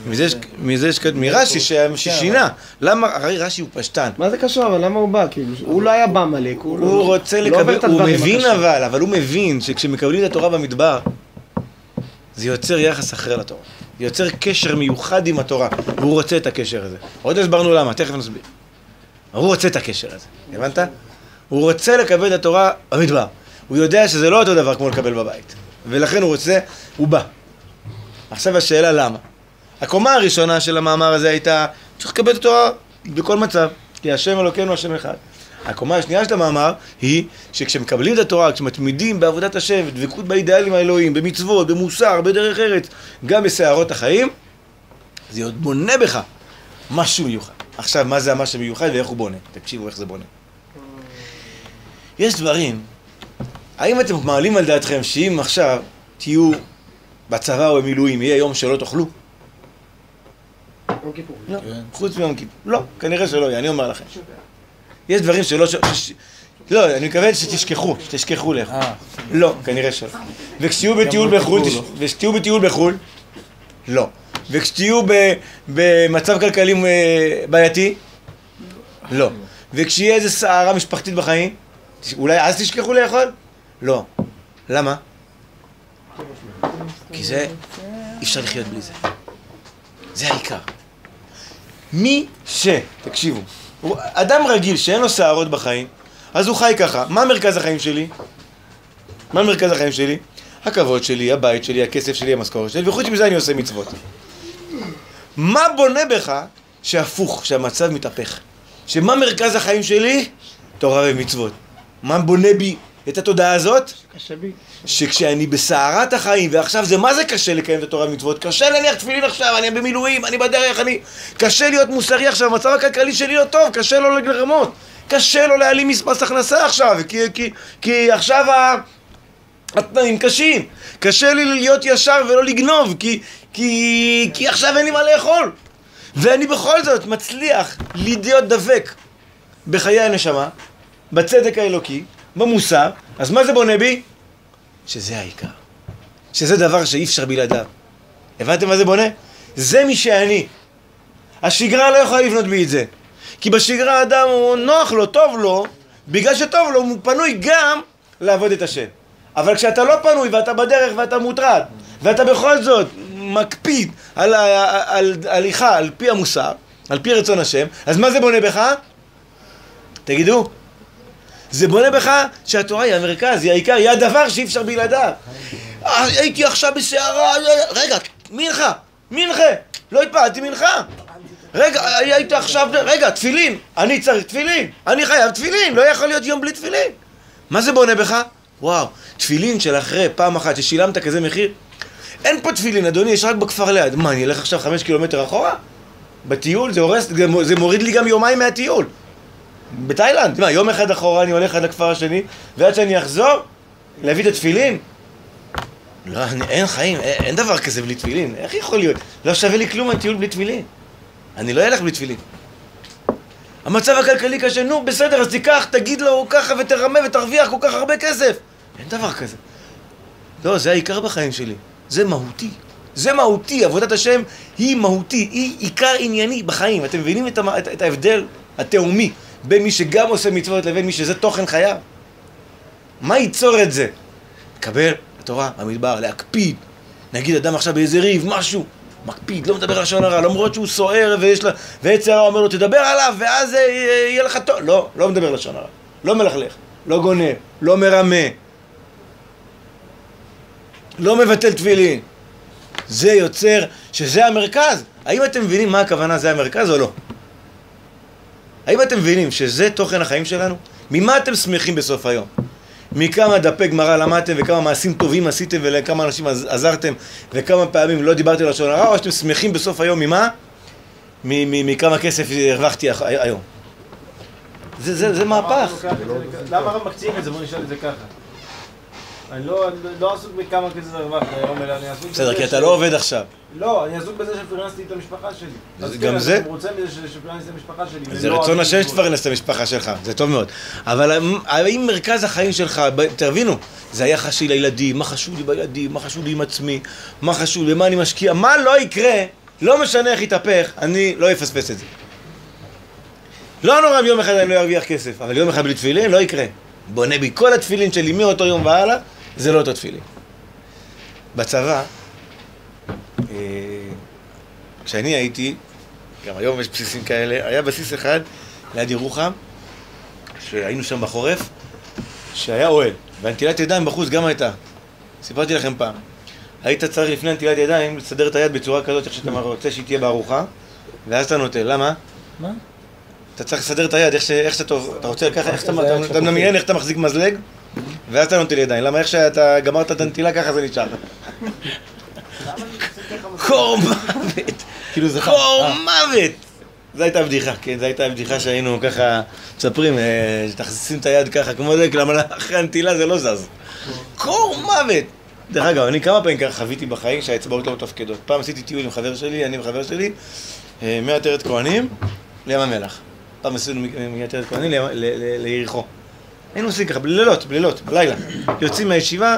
מזה ש-. מרש"י ששינה. למה? הרי רש"י הוא פשטן. מה זה קשור? אבל למה הוא בא? כאילו, הוא לא היה בעמלק, הוא לא... הוא רוצה לא לקבל, הוא מבין. אבל, אבל הוא מבין שכשמקבלים את התורה במדבר, זה יוצר יחס אחר לתורה. זה יוצר קשר מיוחד עם התורה, והוא רוצה את הקשר הזה. עוד לא הסברנו למה, תכף נסביר. הוא רוצה את הקשר הזה, הבנת? הוא רוצה לקבל את התורה במדבר. הוא יודע שזה לא אותו דבר כמו לקבל בבית. ולכן הוא רוצה, הוא בא. עכשיו השאלה למה. הקומה הראשונה של המאמר הזה הייתה, צריך לקבל את התורה בכל מצב, כי השם אלוקינו השם אחד. הקומה השנייה של המאמר היא שכשמקבלים את התורה, כשמתמידים בעבודת השם, דבקות באידיאלים האלוהים, במצוות, במוסר, בדרך ארץ, גם בסערות החיים, זה עוד בונה בך משהו מיוחד. עכשיו, מה זה המשהו מיוחד ואיך הוא בונה? תקשיבו איך זה בונה. יש דברים, האם אתם מעלים על דעתכם שאם עכשיו תהיו בצבא או במילואים, יהיה יום שלא תאכלו? יום כיפור. לא, חוץ מיום כיפור. לא, כנראה שלא יהיה, אני אומר לכם. יש דברים שלא... לא, אני מקווה שתשכחו, שתשכחו לאכול. אה, לא, כנראה שלא. וכשתהיו בטיול בחו"ל, תש- וכשתהיו בטיול בחו"ל, לא. וכשתהיו ב- במצב כלכלי אה, בעייתי, לא. וכשיהיה איזה סערה משפחתית בחיים, אולי אז תשכחו לאכול? לא. למה? כי זה, אי אפשר לחיות בלי זה. זה העיקר. מי ש... תקשיבו, הוא אדם רגיל שאין לו שערות בחיים, אז הוא חי ככה. מה מרכז החיים שלי? מה מרכז החיים שלי? הכבוד שלי, הבית שלי, הכסף שלי, המשכורת שלי, וחוץ מזה אני עושה מצוות. מה בונה בך שהפוך, שהמצב מתהפך? שמה מרכז החיים שלי? תורה ומצוות. מה בונה בי את התודעה הזאת? שכשאני בסערת החיים, ועכשיו זה מה זה קשה לקיים את התורה ומצוות? קשה להניח תפילין עכשיו, אני במילואים, אני בדרך, אני... קשה להיות מוסרי עכשיו, המצב הכלכלי שלי לא טוב, קשה לו לרמות. קשה לו להעלים מס הכנסה עכשיו, כי, כי, כי עכשיו ה... התנאים קשים. קשה לי להיות ישר ולא לגנוב, כי, כי, כי עכשיו אין לי מה לאכול. ואני בכל זאת מצליח להיות דבק בחיי הנשמה, בצדק האלוקי, במוסר, אז מה זה בונה בי? שזה העיקר. שזה דבר שאי אפשר בלעדיו. הבנתם מה זה בונה? זה מי שאני. השגרה לא יכולה לבנות בי את זה. כי בשגרה האדם הוא נוח לו, טוב לו, בגלל שטוב לו, הוא פנוי גם לעבוד את השם. אבל כשאתה לא פנוי ואתה בדרך ואתה מוטרד, ואתה בכל זאת מקפיד על על הליכה על פי המוסר, על פי רצון השם, אז מה זה בונה בך? תגידו. זה בונה בך שהתורה היא המרכז, היא העיקר, היא הדבר שאי אפשר בלעדיו. אה, הייתי עכשיו בסערה, רגע, מנחה, מנחה, לא התפעלתי מנחה. רגע, היית עכשיו, רגע, תפילין, אני צריך תפילין, אני חייב תפילין, לא יכול להיות יום בלי תפילין. מה זה בונה בך? וואו, תפילין של אחרי פעם אחת ששילמת כזה מחיר? אין פה תפילין, אדוני, יש רק בכפר ליד. מה, אני אלך עכשיו חמש קילומטר אחורה? בטיול? זה הורס, זה מוריד לי גם יומיים מהטיול. בתאילנד, מה, יום אחד אחורה אני הולך עד לכפר השני, ועד שאני אחזור, להביא את התפילין? לא, אני, אין חיים, אין, אין דבר כזה בלי תפילין, איך יכול להיות? לא שווה לי כלום הטיול בלי תפילין. אני לא אלך בלי תפילין. המצב הכלכלי קשה, נו בסדר, אז תיקח, תגיד לו ככה ותרמה ותרוויח כל כך הרבה כסף. אין דבר כזה. לא, זה העיקר בחיים שלי. זה מהותי. זה מהותי, עבודת השם היא מהותי, היא עיקר ענייני בחיים. אתם מבינים את, המ... את, את ההבדל התהומי בין מי שגם עושה מצוות לבין מי שזה תוכן חייו? מה ייצור את זה? לקבל התורה, המדבר, להקפיד. נגיד אדם עכשיו באיזה ריב, משהו, מקפיד, לא מדבר לשון הרע, למרות שהוא סוער ויש לה... ועץ הרע אומר לו, תדבר עליו ואז אה, יהיה לך טוב. לא, לא מדבר לשון הרע. לא מלכלך, לא גונב, לא מרמה, לא מבטל תפילין. זה יוצר שזה המרכז. האם אתם מבינים מה הכוונה זה המרכז או לא? האם אתם מבינים שזה תוכן החיים שלנו? ממה אתם שמחים בסוף היום? מכמה דפי גמרא למדתם וכמה מעשים טובים עשיתם ולכמה אנשים עז- עזרתם וכמה פעמים לא דיברתם לשון הרע או שאתם שמחים בסוף היום ממה? מכמה כסף הרווחתי היום. זה, מהפך. למה רק מקציעים את זה? בוא נשאל את זה ככה. אני לא, אני לא עסוק בכמה כסף הרווחת היום, אלא אני עסוק בסדר, בזה כי אתה לא עובד עכשיו. לא, אני עסוק בזה שפרנסתי את המשפחה שלי. גם כן, זה? אני רוצה מזה שפרנסתי את המשפחה שלי. זה רצון השם. שתפרנס את המשפחה שלך, זה טוב מאוד. אבל האם- מרכז החיים שלך, תבינו, זה היחס שלי לילדים, מה חשוב לי בילדים, מה חשוב לי עם עצמי, מה חשוב, במה אני משקיע, מה לא יקרה, לא משנה איך יתהפך, אני לא אפספס את זה. לא נורא אם יום אחד אני לא ארוויח כסף, אבל יום אחד בלי תפילין לא יקרה. בונה בי כל התפילין שלי מאותו יום והלאה, זה לא אותו תפילין. בצבא, אה, כשאני הייתי, גם היום יש בסיסים כאלה, היה בסיס אחד ליד ירוחם, שהיינו שם בחורף, שהיה אוהל, והנטילת ידיים בחוץ גם הייתה. סיפרתי לכם פעם. היית צריך לפני הנטילת ידיים לסדר את היד בצורה כזאת, איך שאתה רוצה שהיא תהיה בארוחה, ואז אתה נוטל. למה? מה? אתה צריך לסדר את היד, איך, שאתה רוצה ככה, איך אתה מדמיין איך אתה מחזיק מזלג, ואז אתה נוטל ידיים. למה איך שאתה גמרת את הנטילה ככה זה נשאר. קור מוות. כאילו זה קור מוות! זו הייתה בדיחה, כן, זו הייתה בדיחה שהיינו ככה מספרים, אה, שתכניסים את היד ככה כמו זה, למה אחרי הנטילה זה לא זז. קור מוות! דרך אגב, אני כמה פעמים ככה חוויתי בחיים שהאצבעות לא מתפקדות. פעם עשיתי טיול עם חבר שלי, אני וחבר שלי, אה, מעטרת כהנים לים המלח. פעם עשינו מעטרת כהנים לים- ל- ל- ליריחו. היינו עושים ככה, בלילות, בלילות, בלילה. יוצאים מהישיבה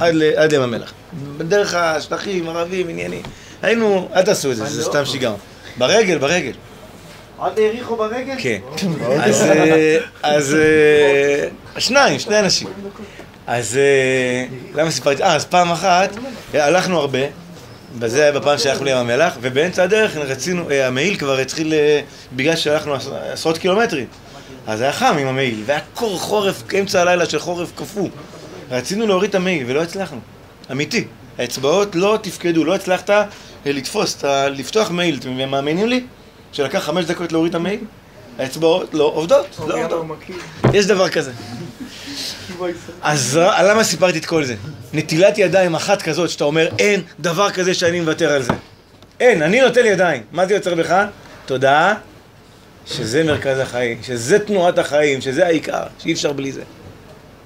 עד ל- עד לים המלח. בדרך השטחים, ערבים, עניינים. היינו, אל תעשו את זה, זה סתם שיגעון. ברגל, ברגל. עד האריכו ברגל? כן. אז, אה, אז אה, שניים, שני אנשים. אז אה, למה סיפרתי? אה, אז פעם אחת הלכנו הרבה, וזה היה בפעם שהלכנו לים המלח, ובאמצע הדרך רצינו, המעיל כבר התחיל, בגלל שהלכנו עש- עשרות קילומטרים. אז היה חם עם המעיל, והיה קור חורף, אמצע הלילה של חורף קפוא. רצינו להוריד את המעיל ולא הצלחנו. אמיתי. האצבעות לא תפקדו, לא הצלחת אה, לתפוס, את ה- לפתוח מעיל. אתם מאמינים לי? שלקח חמש דקות להוריד את המעיל? האצבעות לא עובדות, לא אוקיי, עובדות. יש דבר כזה. אז ר- למה סיפרתי את כל זה? נטילת ידיים אחת כזאת שאתה אומר אין דבר כזה שאני מוותר על זה. אין, אני נוטל ידיים. מה זה יוצר בך? תודעה שזה מרכז החיים, שזה תנועת החיים, שזה העיקר, שאי אפשר בלי זה.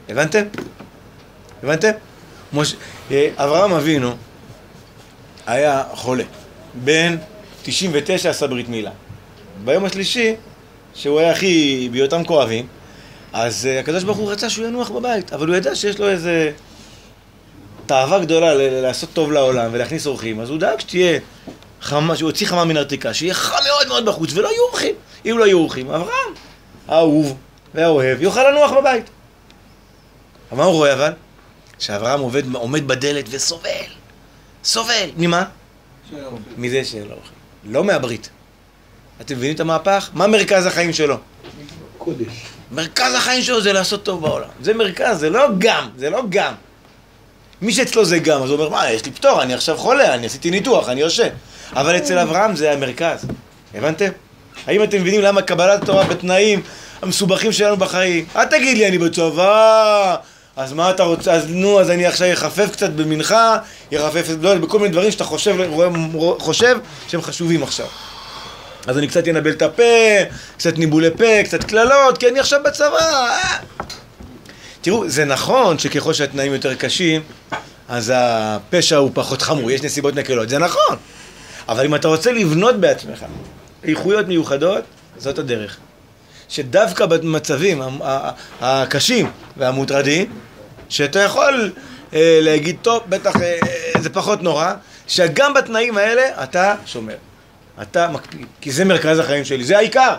הבנתם? הבנתם? מש... אה, אברהם אבינו היה חולה. בן 99 עשה ברית מילה. ביום השלישי, שהוא היה הכי בהיותם כואבים, אז אה, הקדוש ברוך הוא רצה שהוא ינוח בבית, אבל הוא ידע שיש לו איזה תאווה גדולה לעשות טוב לעולם ולהכניס אורחים, אז הוא דאג שתהיה חמה, שהוא יוציא חמה מן הרתיקה, שיהיה חם מאוד מאוד בחוץ ולא יהיו אורחים. אם לא יהיו אורחים, אברהם, האהוב והאוהב, יוכל לנוח בבית. אבל מה הוא רואה אבל? שאברהם עובד, עומד בדלת וסובל. סובל. ממה? מזה שאין לו אוכל. לא מהברית. אתם מבינים את המהפך? מה מרכז החיים שלו? קודש. מרכז החיים שלו זה לעשות טוב בעולם. זה מרכז, זה לא גם, זה לא גם. מי שאצלו זה גם, אז הוא אומר, מה, יש לי פטור, אני עכשיו חולה, אני עשיתי ניתוח, אני יושב. אבל אצל אברהם זה המרכז. הבנתם? האם אתם מבינים למה קבלת התורה בתנאים המסובכים שלנו בחיים? אל תגיד לי, אני בצבא, אז מה אתה רוצה, אז נו, אז אני עכשיו אחפף קצת במנחה, יחפף, לא בכל מיני דברים שאתה חושב, רואה, חושב שהם חשובים עכשיו. אז אני קצת אנבל את הפה, קצת ניבולי פה, קצת קללות, כי אני עכשיו בצבא. תראו, זה נכון שככל שהתנאים יותר קשים, אז הפשע הוא פחות חמור, יש נסיבות מקלות, זה נכון. אבל אם אתה רוצה לבנות בעצמך איכויות מיוחדות, זאת הדרך. שדווקא במצבים הקשים והמוטרדים, שאתה יכול אה, להגיד, טוב, בטח אה, זה פחות נורא, שגם בתנאים האלה אתה שומר. אתה מקפיד, כי זה מרכז החיים שלי, זה העיקר.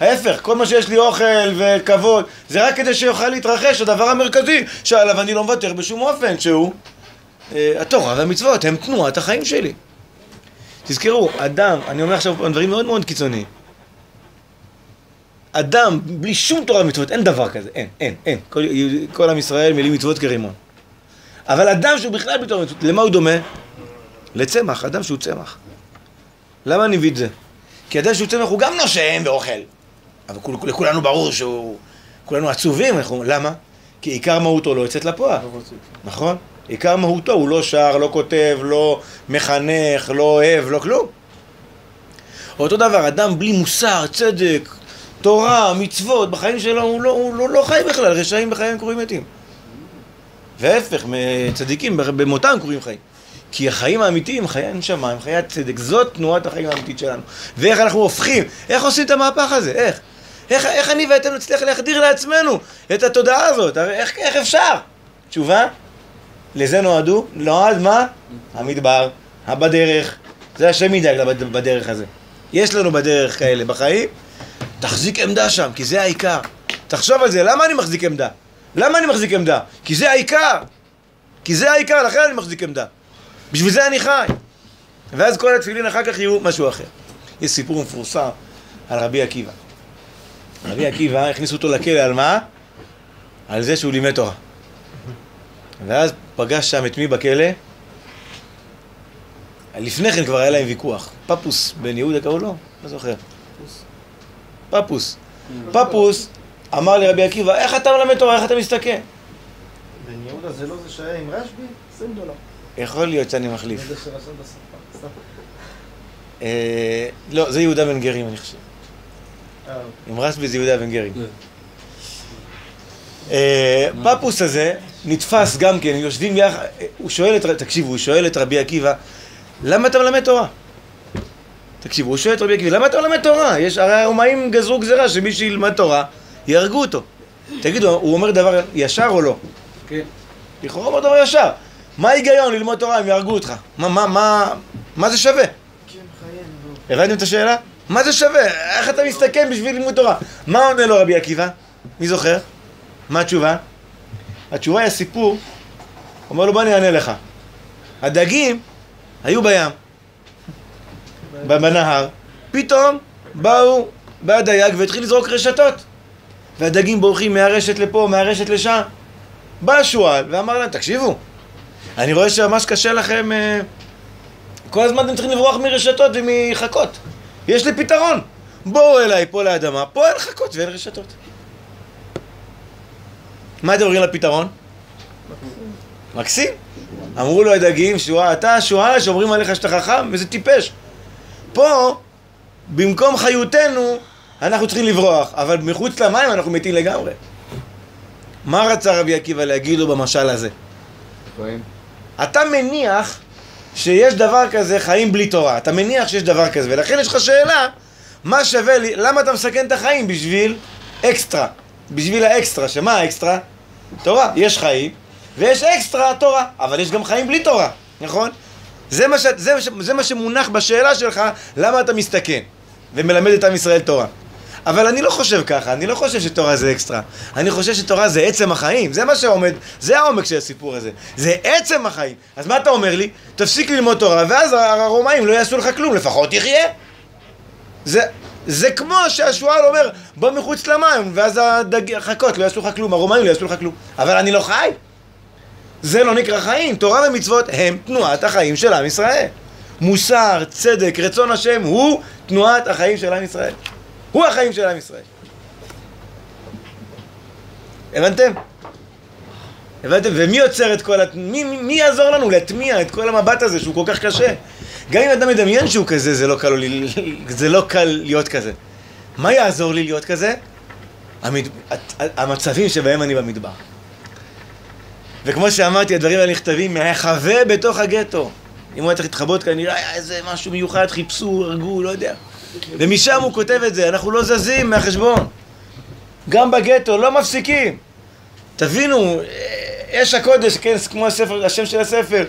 ההפך, כל מה שיש לי אוכל וכבוד, זה רק כדי שיוכל להתרחש הדבר המרכזי שעליו אני לא מוותר בשום אופן, שהוא אה, התורה והמצוות, הם תנועת החיים שלי. תזכרו, אדם, אני אומר עכשיו דברים מאוד מאוד קיצוניים. אדם בלי שום תורה ומצוות, אין דבר כזה, אין, אין, אין. כל, כל עם ישראל מילים מצוות כרימון. אבל אדם שהוא בכלל בלי תורה ומצוות, למה הוא דומה? לצמח, אדם שהוא צמח. למה אני מביא את זה? כי אדם שהוא צמח הוא גם נושם ואוכל. אבל כול, לכולנו ברור שהוא... כולנו עצובים, אנחנו, למה? כי עיקר מהותו לא יוצאת לפועל. נכון? עיקר מהותו הוא לא שר, לא כותב, לא מחנך, לא אוהב, לא כלום. אותו דבר, אדם בלי מוסר, צדק, תורה, מצוות, בחיים שלו הוא לא, הוא לא, לא חי בכלל, רשעים בחיים קרויים מתים. וההפך, צדיקים במותם קרויים חיים. כי החיים האמיתיים חיי הנשמה, הם חיי הצדק, זאת תנועת החיים האמיתית שלנו. ואיך אנחנו הופכים, איך עושים את המהפך הזה, איך? איך, איך אני ואתם נצליח להחדיר לעצמנו את התודעה הזאת, איך, איך אפשר? תשובה? לזה נועדו, נועד מה? המדבר, הבדרך, זה השם ידאג בדרך הזה. יש לנו בדרך כאלה בחיים, תחזיק עמדה שם, כי זה העיקר. תחשוב על זה, למה אני מחזיק עמדה? למה אני מחזיק עמדה? כי זה העיקר. כי זה העיקר, לכן אני מחזיק עמדה. בשביל זה אני חי. ואז כל התפילין אחר כך יהיו משהו אחר. יש סיפור מפורסם על רבי עקיבא. רבי עקיבא, הכניסו אותו לכלא על מה? על זה שהוא לימד תורה. ואז פגש שם את מי בכלא? לפני כן כבר היה להם ויכוח. פפוס בן יהודה קראו לו? לא זוכר. פפוס. פפוס אמר לרבי עקיבא, איך אתה מלמד תורה, איך אתה מסתכל? בן יהודה זה לא זה שהיה עם רשב"י? 20 דולר. יכול להיות שאני מחליף. אה, לא, זה יהודה בן גרים, אני חושב. אה, עם רשב"י זה יהודה בן גרים. אה, פפוס הזה נתפס גם כן, יושבים יחד, הוא שואל את, תקשיבו, הוא שואל את רבי עקיבא, למה אתה מלמד תורה? תקשיבו, הוא שואל את רבי עקיבא, למה אתה מלמד תורה? יש, הרי הרומאים גזרו גזירה שמי שילמד תורה, יהרגו אותו. תגידו, הוא אומר דבר ישר או לא? כן. לכאורה הוא אומר דבר ישר. מה ההיגיון ללמוד תורה אם יהרגו אותך? מה, מה, מה, מה זה שווה? הבנתם את השאלה? מה זה שווה? איך אתה מסתכן בשביל לימוד תורה? מה עונה לו רבי עקיבא? מי זוכר? מה התשובה? התשובה היא הסיפור, אומר לו בוא אני אענה לך. הדגים היו בים, בנהר, פתאום באו, בא הדייג והתחיל לזרוק רשתות. והדגים בורחים מהרשת לפה, מהרשת לשם. בא השועל ואמר להם, תקשיבו, אני רואה שממש קשה לכם, אה, כל הזמן אתם צריכים לברוח מרשתות ומחכות. יש לי פתרון. בואו אליי פה לאדמה, פה אין חכות ואין רשתות. מה אתם אומרים לפתרון? מקסים. אמרו לו הדגים, שועה, אתה שועל שאומרים עליך שאתה חכם, וזה טיפש. פה, במקום חיותנו, אנחנו צריכים לברוח, אבל מחוץ למים אנחנו מתים לגמרי. מה רצה רבי עקיבא להגיד לו במשל הזה? אתה מניח שיש דבר כזה חיים בלי תורה, אתה מניח שיש דבר כזה, ולכן יש לך שאלה, מה שווה לי, למה אתה מסכן את החיים בשביל אקסטרה? בשביל האקסטרה, שמה האקסטרה? תורה, יש חיים, ויש אקסטרה תורה, אבל יש גם חיים בלי תורה, נכון? זה מה, ש, זה, מה ש- זה מה שמונח בשאלה שלך, למה אתה מסתכן ומלמד את עם ישראל תורה. אבל אני לא חושב ככה, אני לא חושב שתורה זה אקסטרה. אני חושב שתורה זה עצם החיים, זה מה שעומד, זה העומק של הסיפור הזה. זה עצם החיים. אז מה אתה אומר לי? תפסיק ללמוד תורה, ואז הרומאים לא יעשו לך כלום, לפחות תחיה. זה, זה כמו שהשועל אומר, בוא מחוץ למים, ואז. החכות לא יעשו לך כלום, הרומאים לא יעשו לך כלום. אבל אני לא חי. זה לא נקרא חיים. תורה ומצוות הם תנועת החיים של עם ישראל. מוסר, צדק, רצון השם, הוא תנועת החיים של עם ישראל. הוא החיים של עם ישראל. הבנתם? הבנתם? ומי יוצר את כל ה... מי, מי, מי יעזור לנו להטמיע את כל המבט הזה שהוא כל כך קשה? גם אם אדם מדמיין שהוא כזה, זה לא קל, לי, זה לא קל להיות כזה. מה יעזור לי להיות כזה? המד... המצבים שבהם אני במדבר. וכמו שאמרתי, הדברים האלה נכתבים מהחווה בתוך הגטו. אם הוא היה צריך להתחבות כנראה היה איזה משהו מיוחד, חיפשו, הרגו, לא יודע. ומשם הוא כותב את זה, אנחנו לא זזים מהחשבון. גם בגטו, לא מפסיקים. תבינו, אש הקודש, כן, כמו הספר, השם של הספר.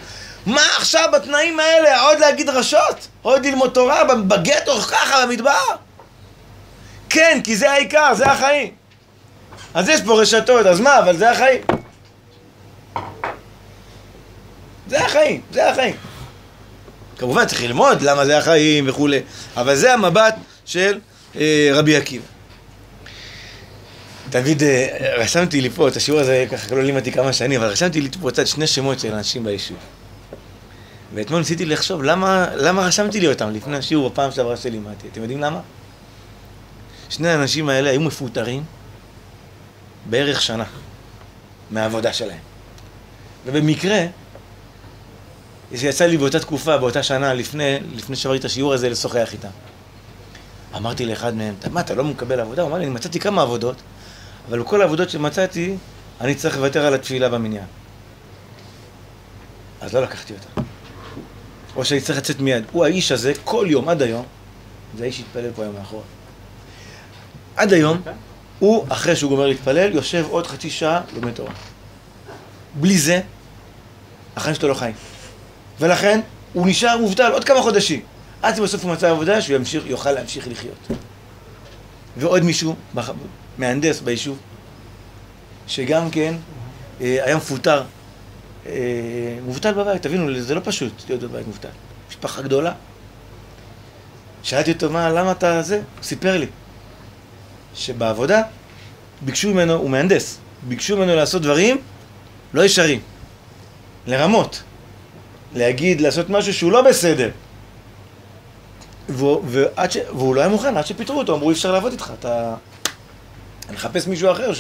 מה עכשיו בתנאים האלה? עוד להגיד רשות? עוד ללמוד תורה בגטו ככה במדבר? כן, כי זה העיקר, זה החיים. אז יש פה רשתות, אז מה, אבל זה החיים. זה החיים, זה החיים. כמובן צריך ללמוד למה זה החיים וכולי, אבל זה המבט של אה, רבי עקיבא. תמיד אה, רשמתי לי פה את השיעור הזה, ככה לא לימדתי כמה שנים, אבל רשמתי לי פה קצת שני שמות של אנשים ביישוב. ואתמול ניסיתי לחשוב למה, למה רשמתי לי אותם לפני השיעור בפעם שעברה שלימדתי. אתם יודעים למה? שני האנשים האלה היו מפוטרים בערך שנה מהעבודה שלהם. ובמקרה, יצא לי באותה תקופה, באותה שנה, לפני, לפני שעברתי את השיעור הזה, לשוחח איתם. אמרתי לאחד מהם, מה, אתה לא מקבל עבודה? הוא אמר לי, אני מצאתי כמה עבודות, אבל בכל העבודות שמצאתי, אני צריך לוותר על התפילה במניין. אז לא לקחתי אותה. או שאני צריך לצאת מיד. הוא האיש הזה, כל יום, עד היום, זה האיש שהתפלל פה היום מאחורה. עד היום, הוא, אחרי שהוא גומר להתפלל, יושב עוד חצי שעה, לומד תורה. בלי זה, החיים שלו לא חיים. ולכן, הוא נשאר מובטל עוד כמה חודשים. עד שבסוף הוא מצא עבודה שהוא ימשיך, יוכל להמשיך לחיות. ועוד מישהו, מהנדס ביישוב, שגם כן אה, היה מפוטר, מובטל בבית, תבינו, זה לא פשוט להיות בבית מובטל. משפחה גדולה. שאלתי אותו, מה, למה אתה זה? הוא סיפר לי שבעבודה ביקשו ממנו, הוא מהנדס, ביקשו ממנו לעשות דברים לא ישרים, לרמות, להגיד, לעשות משהו שהוא לא בסדר. והוא, ש... והוא לא היה מוכן, עד שפיטרו אותו, אמרו אי אפשר לעבוד איתך, אתה... נחפש מישהו אחר,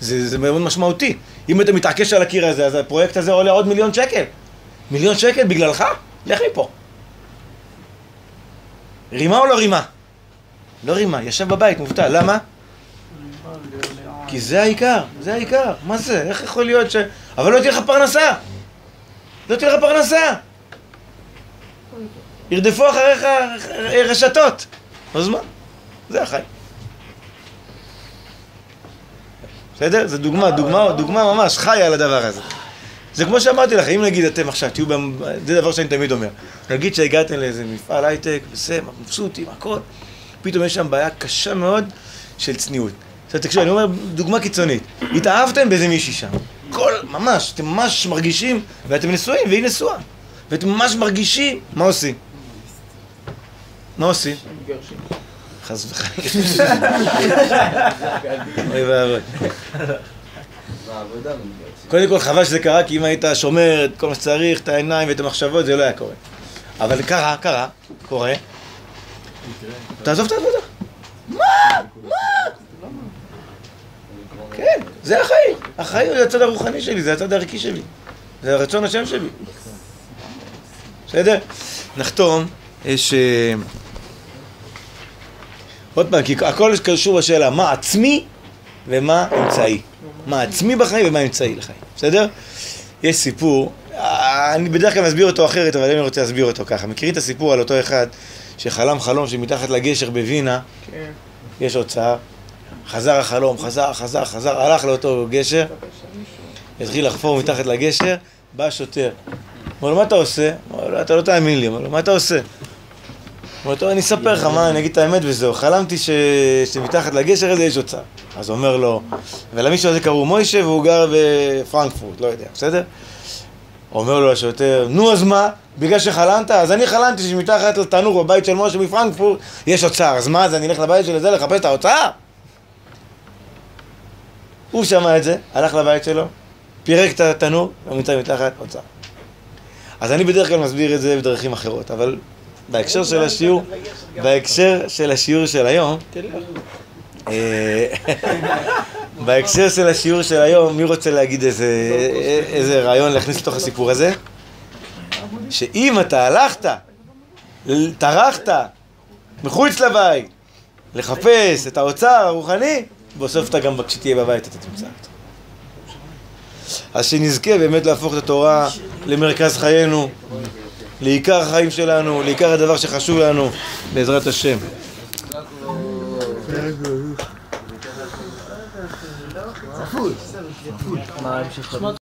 שזה מאוד משמעותי. אם אתה מתעקש על הקיר הזה, אז הפרויקט הזה עולה עוד מיליון שקל. מיליון שקל בגללך? לך מפה. רימה או לא רימה? לא רימה, ישב בבית, מובטל. למה? כי זה העיקר, זה העיקר. מה זה? איך יכול להיות ש... אבל לא תהיה לך פרנסה. לא תהיה לך פרנסה. ירדפו אחריך רשתות. אז מה? זה החיים. בסדר? זו דוגמה, דוגמה, דוגמה ממש חיה על הדבר הזה. זה כמו שאמרתי לך, אם נגיד אתם עכשיו תהיו, זה דבר שאני תמיד אומר, נגיד שהגעתם לאיזה מפעל הייטק, וזה, מבסוטים, הכל, פתאום יש שם בעיה קשה מאוד של צניעות. עכשיו תקשיבו, אני אומר דוגמה קיצונית, התאהבתם באיזה מישהי שם, כל, ממש, אתם ממש מרגישים, ואתם נשואים, והיא נשואה, ואתם ממש מרגישים, מה עושים? מה עושים? חס וחלילה. אוי ואבוי. קודם כל חבל שזה קרה, כי אם היית שומר את כל מה שצריך, את העיניים ואת המחשבות, זה לא היה קורה. אבל קרה, קרה, קורה. תעזוב את העבודה. מה? מה? כן, זה החיים. החיים זה הצד הרוחני שלי, זה הצד הערכי שלי. זה הרצון השם שלי. בסדר? נחתום, יש... עוד פעם, כי הכל קשור בשאלה מה עצמי ומה אמצעי. מה עצמי בחיים ומה אמצעי לחיים, בסדר? יש סיפור, אני בדרך כלל מסביר אותו אחרת, אבל אני רוצה להסביר אותו ככה. מכירים את הסיפור על אותו אחד שחלם חלום שמתחת לגשר בווינה, כן. יש הוצאה, חזר החלום, חזר, חזר, חזר, הלך לאותו גשר, התחיל לחפור מתחת לגשר, בא שוטר. אמר לו, מה אתה עושה? אמר לו, אתה לא תאמין לי. אמר לו, מה אתה עושה? אמר אומר, טוב, אני אספר לך מה, אני אגיד את האמת וזהו. חלמתי. שמתחת לגשר הזה יש אוצר. אז הוא אומר לו, ולמישהו הזה קראו מוישה והוא גר בפרנקפורט, לא יודע, בסדר? אומר לו השוטר, נו אז מה? בגלל שחלמת? אז אני חלמתי שמתחת לתנור בבית של משה מפרנקפורט יש אוצר. אז מה, אז אני אלך לבית של זה לחפש את האוצר? הוא שמע את זה, הלך לבית שלו, פירק את התנור, ונמצא מתחת אוצר. אז אני בדרך כלל מסביר את זה בדרכים אחרות, אבל בהקשר של השיעור, בהקשר של השיעור של היום, אה, בהקשר של השיעור של היום, מי רוצה להגיד איזה, רעיון להכניס לתוך הסיפור הזה? שאם אתה הלכת, טרחת, מחוץ לבית, לחפש את האוצר הרוחני, בסוף אתה גם כשתהיה בבית אתה תמצא אותו. אז שנזכה באמת להפוך את התורה למרכז חיינו, לעיקר החיים שלנו, לעיקר הדבר שחשוב לנו, בעזרת השם.